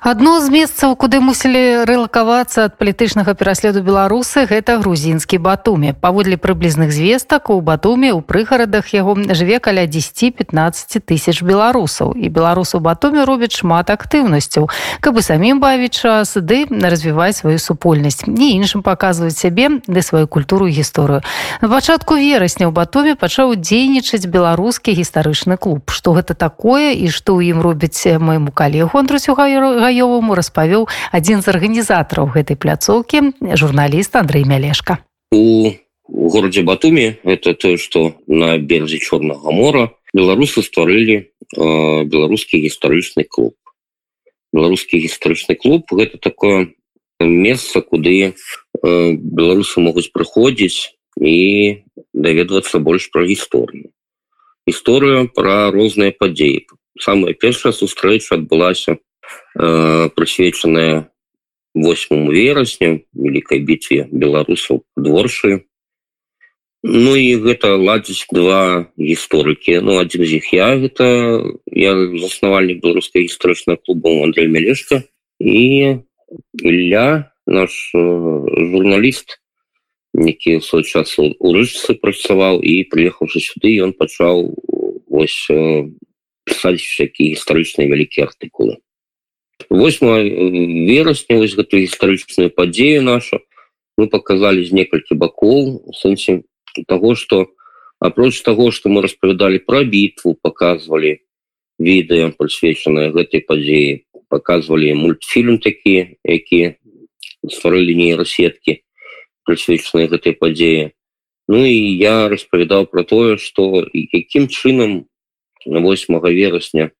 Адно з месцаў куды мусілі рэлакавацца ад палітычнага пераследу беларусы гэта грузінскі батуме паводле прыблізных звестак у батуме у прыгарадах яго жыве каля 10-15 тысяч беларусаў. І беларусу батуме робяць шмат актыўнасцяў каб і самім бавіць час ды развіваць сваю супольнасць. Не іншым паказваюць сябе ды сваю культуру гісторыю. На пачатку верасня ў батуме пачаў дзейнічаць беларускі гістарычны клуб. Што гэта такое і што ў ім робіць майму калегу андрусю га гаёваму распавёў адзін з арганізатараў гэтай пляцоўкі журналіст Андрей мялешка. У горадзе батуме это тое что на берзе чорнага мора беларусы стварылі э, беларускі гістарычны клуб. Беларускі гістарычны клуб гэта такое месца куды э, беларусы могуць прыходзіць і даведвацца больш пра гісторыю. Гісторыя пра розныя падзеі. Самая першая сустрэча адбылася прысвечаная 8 верасня великкай бітве беларусаў дворшы Ну і гэта ладзіць два гісторыкі Ну адзін з іх я гэта я заснавальнік беларускай гістарычна клуба Андрей мялешка і Ілля наш э, журналіст які свой час у рыжцы працаваў і прыехаўшы сюды ён пачаў э, пісаць всякие гістарычныя вялікія артыкулы 8 верасня вось гэтую гістарычную падзею нашу. Мы показалі з некалькі бакоў сэнсе того что апроч того что мы распавядалі про бітву показывалі відэа прысвечаныя гэтай падзеі показывалі мультфільм такі які стварылі нейрасеткі прысвечаныя гэтай падзеі Ну і я распавядаў про тое что якім чынам на 8 верасня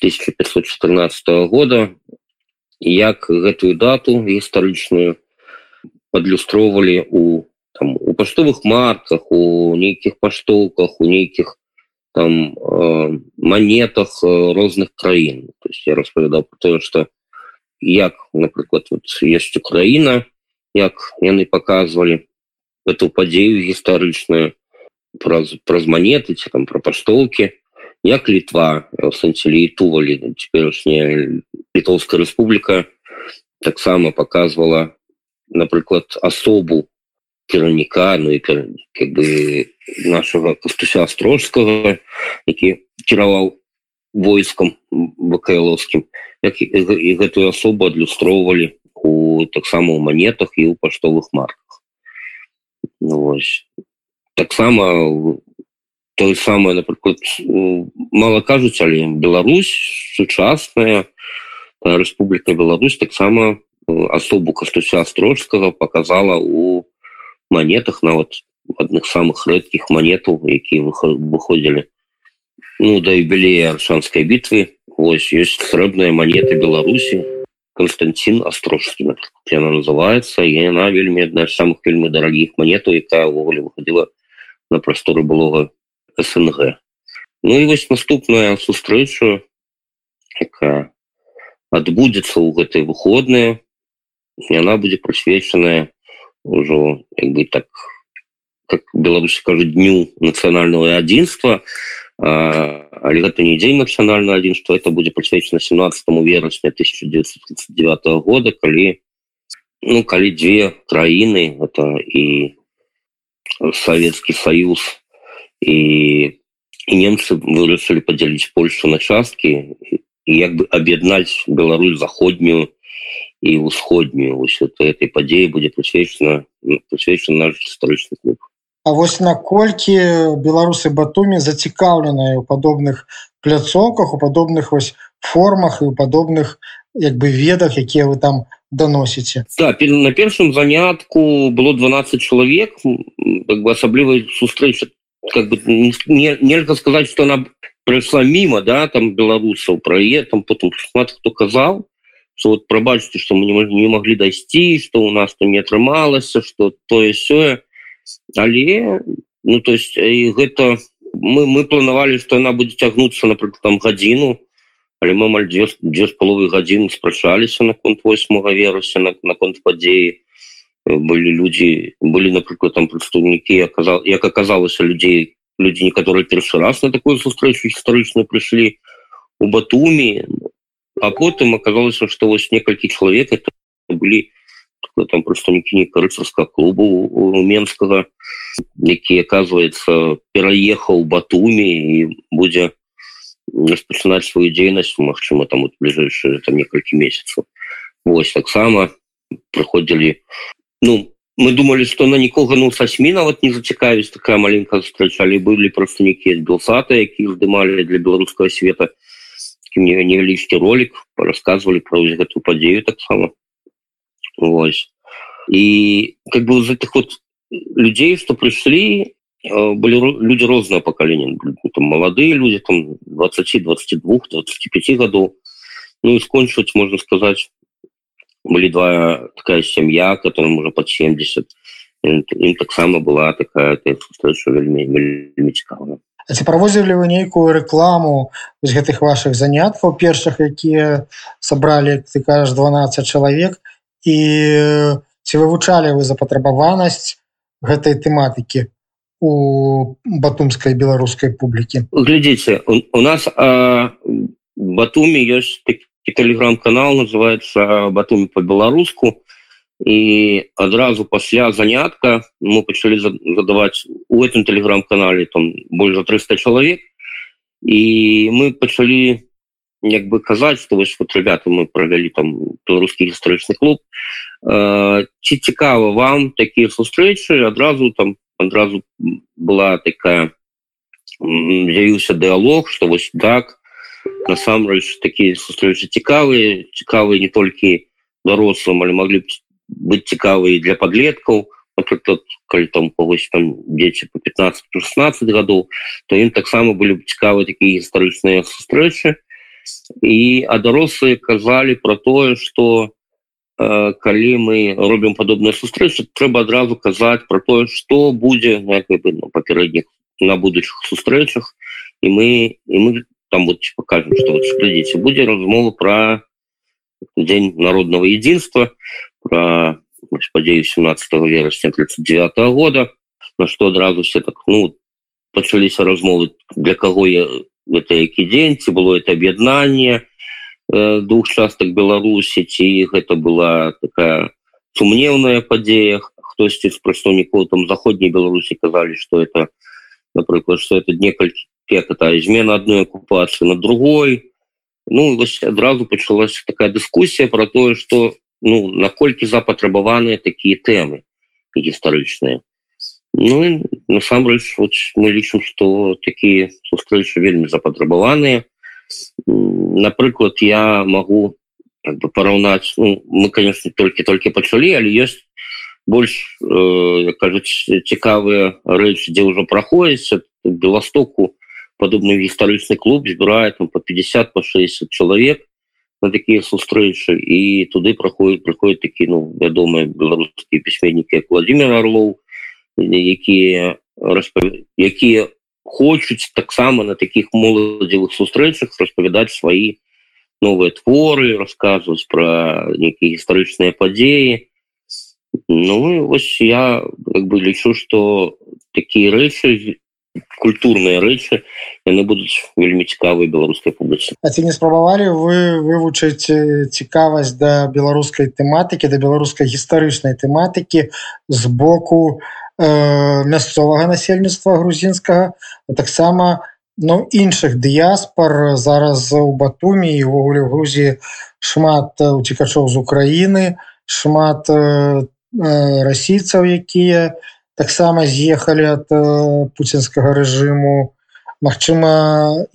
1514 года як гэтую дату гістарычную падлюстроўвалі у там у паштовых марках у нейкіх паштоўках у нейкіх там э, монетах э, розных краін. То есть я распавядаў про тое что як напрыклад вот есть украина як яны показывалі эту падзею гістарычную праз праз монеты ці там про паштоўки як літва сэнцелітувалі цяперашняя літоўская рэспубліка таксама показывала напрыклад асобу кіраўніка ну і как бы нашего кастуся астрожскага які кіраваў войскам бакаяловскім як і гэтую асобу адлюстроўвалі у таксама у монетах і ў паштовых марках. Ну, таксама тое самае напрыклад мало кажуць але Беларусь сучасная Рэспубліка Беларусь таксама асобу кастуся астрожскага показала у монетах нават адных самых рэдкіх монетаў якія выходзілі ну да юбілея аршанской бітвы ось есть срэбная монета Беларусі Константин астрожскі она называется. І яна вельмі адна з самых вельмі дарагіх монетаў якая ўвогуле выходила на прасторы былога снг. Ну і вось наступная сустрэча якая адбудзецца ў гэтай выходныя яна будзе прысвечаная ўжо як бы так как беларусі кажу дню нацыянального адзінства але гэта не дзень нацыянальна адзінства это будзе прысвечана 17 верасня 1939 года калі ну калі дзве краіны это і Савецкі союз і і немцы вырашылі падзяліць польшу на часткі і як бы аб'яднаць беларусь заходнюю і ўсходнюю ось этой падзеі будзе прысвечана прысвечана наш гістарычны клуб. А вось наколькі беларусы батуме зацікаўленыя ў падобных пляцоўках у падобных вось формах і ў падобных як бы ведах якія вы там доносіце да, на першым занятку было 12 чалавек как бы асаблівай сустрэчы как бы не, нельга сказать что она пришла мимо да там беларусаў про там потом кто казал что вот пробачьте что мы не, не могли дойти что у нас там не атрымалася что тое сёе але ну то есть гэта мы мы планавалі что она будет цягнуться напрыклад там гадзіну але мы маль дзе дзе з паловы гадзін спрачаліся наконт 8 веруся на наконт падзеі былі людзі былі напрыклад там прадстаўнікі аказал як аказалася людзей людзі некаторы першы раз на такую сустрэчу гістарычную прыйшлі у батуме а потым аказалася што вось некалькі чалавек это былі там прадстаўнікі нейка рыцарска клубу у менскага які оказывается пераехаў батуме і будзе распачынаць сваю дзейнасць Мачыма там вот бліжэйшие там некалькі месяцаў Вось таксама прыходзілі ну мы думали что на нікога ну са сМ нават не зацікавіць такая маленькая встречалі былі простанікі белсата які здымалі для беларускага света. Мне невялічкі ролик рассказывалі про гэтую падзею таксама Вось і как бы з этих вот людзей что прыйшлі были люди рознае пакаленне там маладыя люди там 20 22 25 гадоў ну і скончыць можна сказаць были два такая сям'я которым уже под 70 им таксама была такая вельмі цікава ці правозілі вы нейкую рекламу з гэтых ваших заняткаў першых якія сабралі ты кажаш 12 чалавек. І ці вывучалі вы запатрабаванасць гэтай тэматыкі у батумскай беларускай публікі? Глядзіце у, у нас батуме ёсць такі телеграм-канал называется батуми по-беларуску и адразу пасля занятка мы пачалі задаваць у этом телеграм-канале там больше за 300 человек. И мы пачалі як бы казаць что вось вот ребята мы провялі там беларускі гістарычны клуб. Ці цікава вам такія сустрэчы адразу там адразу была такая з'явіўся дыалог что вось так насамрэч такія сустрэчы цікавыя цікавыя не толькі дарослым але маглі б быць цікавыя для подлеткаў напрыклад калі там павось там дзеці по 15 16 гадоў то ім таксама былі б цікавыя такія гістарычныя сустрэчы і а дарослыя казалі про тое что э, калі мы робім падобныя сустрэчы трэба адразу казаць про тое что будзе на папярэдніх на будучых сустрэчах і мы і мы там вот покажем что вот глядите будет размова про день народного единства про подею 17 вересня 39 -го года на что одразу все так ну пачались размовы для кого я это які день ці было это об'яднание э, двух часток беларусі ці гэта была такая сумневная падзея хтосьці з прадстаўнікоў там заходняй беларусі казалі что это напрыклад что это некалькі это измена одной оккупации на другой ну адразу пачалась такая дыскуссия про тое что ну наколькі запатрабаваныя такие темы гістарычныя ну насамрэч мы лічым что такие сустрэчы вельмі запатрабаваныя напрыклад я могу как бы параўнаць ну, мы конечно толькі толькі пачалі але есть больш э, кажуць цікавыя рэчы дзе ўжо праходзіць беластоку подобный гістарычны клуб збірае там по 50 по 60 чалавек на такія сустрэчы і туды праходит прыходят такі ну вядомыя беларускія пісьменнікі владимир орлоў якія распав... якія хочуць таксама на таких моладзевых сустрэчах распавядаць свои новыя творы рассказывать про некіе гістарычныя падзеі ну вось я как бы лічу что такія рэчы культурныя рэчы яны будуць вельмі цікавыя беларускай публіцы. А ці не спрабавалі вы вывучыць цікавасць да беларускай тэматыкі да беларускай гістарычнай тэматыкі з боку э, мясцовага насельніцтва грузінскага таксама ну іншых дыяспор зараз у батуме і ўвогуле ў Грузіі шмат уцікачоў з Украіны шмат э, расійцаў якія у таксама з'ехалі ад пуцінскага рэжыму. Мачыма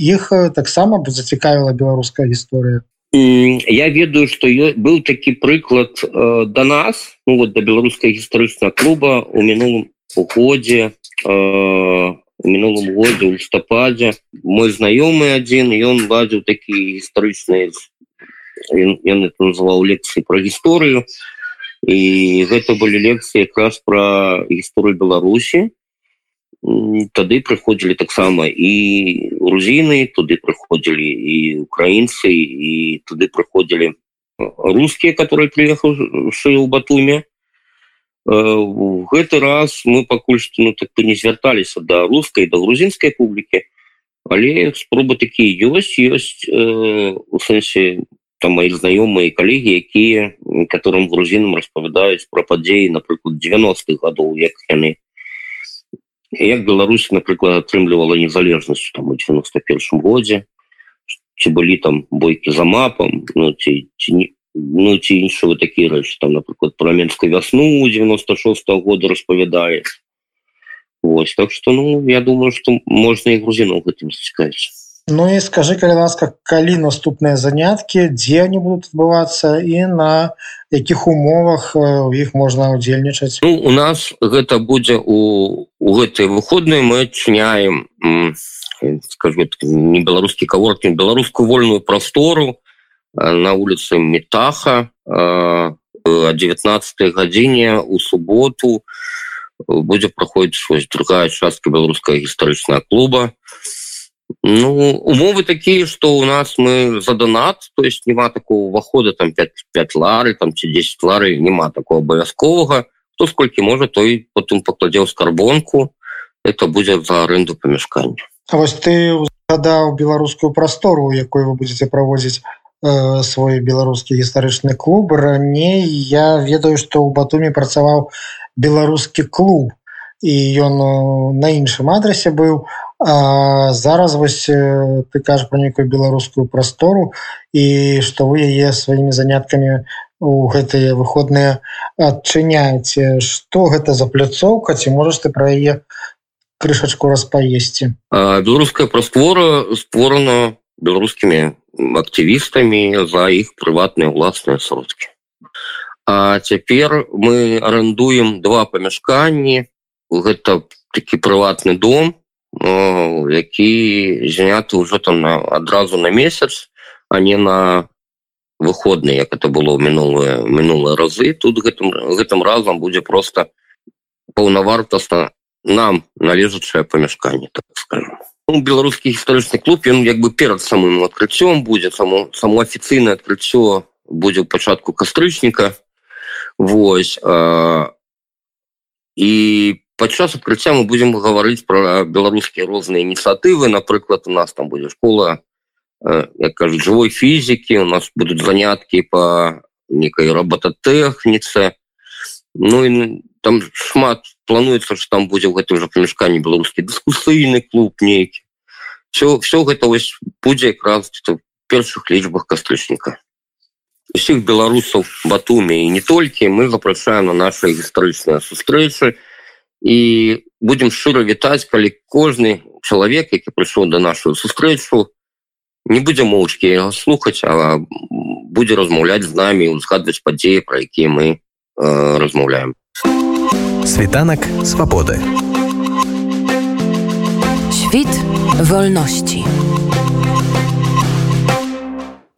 іх таксама зацікавіла беларуская гісторыя? Я ведаю что быў такі прыклад э, до нас ну, вот до беларускай гістарычна клуба у мінулым уходзе э, мінулым годзе у лістападзе. Мой знаёмы адзін ён бадзіў такі гістарычныя ён это называў лекцыі про гісторыю і гэта былі лекцыі якраз пра гісторыю беларусі тады прыходзілі таксама і грузіны туды прыходзілі і украінцы і туды прыходзілі рускія которые прыехаўшы ў батуме гэты раз мы пакуль што ну так не звярталіся да рускай да грузінскай публікі але спробы такія ёсць ёсць э, у сэнсе там мои знаёмыя калегі якія которым грузінам распавядаюць про падзеі напрыклад 90-х гадоў як яны як Беларусь напрыклад атрымлівала незалежнасць там у 91 годзе ці былі там бойкі за мапам ну ці, ці не ну ці іншыя такія рэчы там напрыклад про менскую вясну 96 -го года распавядае Вось так что ну я думаю что можна і грузінаў гэтым зацікаіць Ну і скажи калі ласка калі наступныя заняткі дзе они будут адбывацца і на якіх умовах у іх можна удзельнічаць ну, у нас гэта будзе у у гэтыя выходныя мы адчыняем скажу не беларускі каворкін беларускую вольную прастору на улице метаха о 19 гадзіне у суботу будзе праходзіць другая частка беларуская гістарычная клуба ну умовы такія что у нас мы за донат то есть няма такого увахода там 5 5 лары там ці 10 лары няма такого абавязковага то сколькі можа той потым пакладзеў скарбонку. Это будзе за аренду памяшкання вось ты згадаў беларускую прастору якой вы будете праводзіць э, свой беларускі гістарычны клуб раней я ведаю что ў батуме працаваў беларускі клуб. І ён на іншым адрасе быў а зараз вось ты кажаш про нейкую беларускую прастору і што вы яе сваімі заняткамі у гэтыя выходныя адчыняеце. Што гэта за пляцоўка ці можаш ты пра яе крышачку распаесці? Беларуская праствора створана беларускімі актывістамі за іх прыватныя ўласныя сродкі. А цяпер мы арендуем два памяшканні. Гэта такі прыватны дом які заняты ўжо там на адразу на месяц а не на выходны як это было мінулыя мінулыя разы тут гэтым гэтым разам будзе просто паўнавартасна нам належачае памяшканне так ну, беларускі гістарычны клуб ён як бы перад самым адкрыццём будзе само само афіцыйнае адкрыццё будзе ў пачатку кастрычніка Вось э, і падчас адкрыцця мы будзем гаварыць пра беларускія розныя ініцыятывы напрыклад у нас там будзе школа як кажуць жывой фізікі у нас будуць заняткі по некай роботатэхніцы Ну і там шмат плануецца что там будзе ў гэтым жа памяшканні беларускі дыскусыйны клуб нейкі все все гэта вось будзе якраз першых лічбах кастрычніка. Усіх беларусаў батуме і не толькі. Мы запрашаем на наши гістарычныя сустрэчы. і будем шчыра вітаць калі кожны чалавек які прыйшоў да нашу сустрэчу не будзе моўчкі слухаць а будзе размаўляць з намі узгадваць падзеі пра якія мы э, размаўляем світанак свабоды світ вольнасці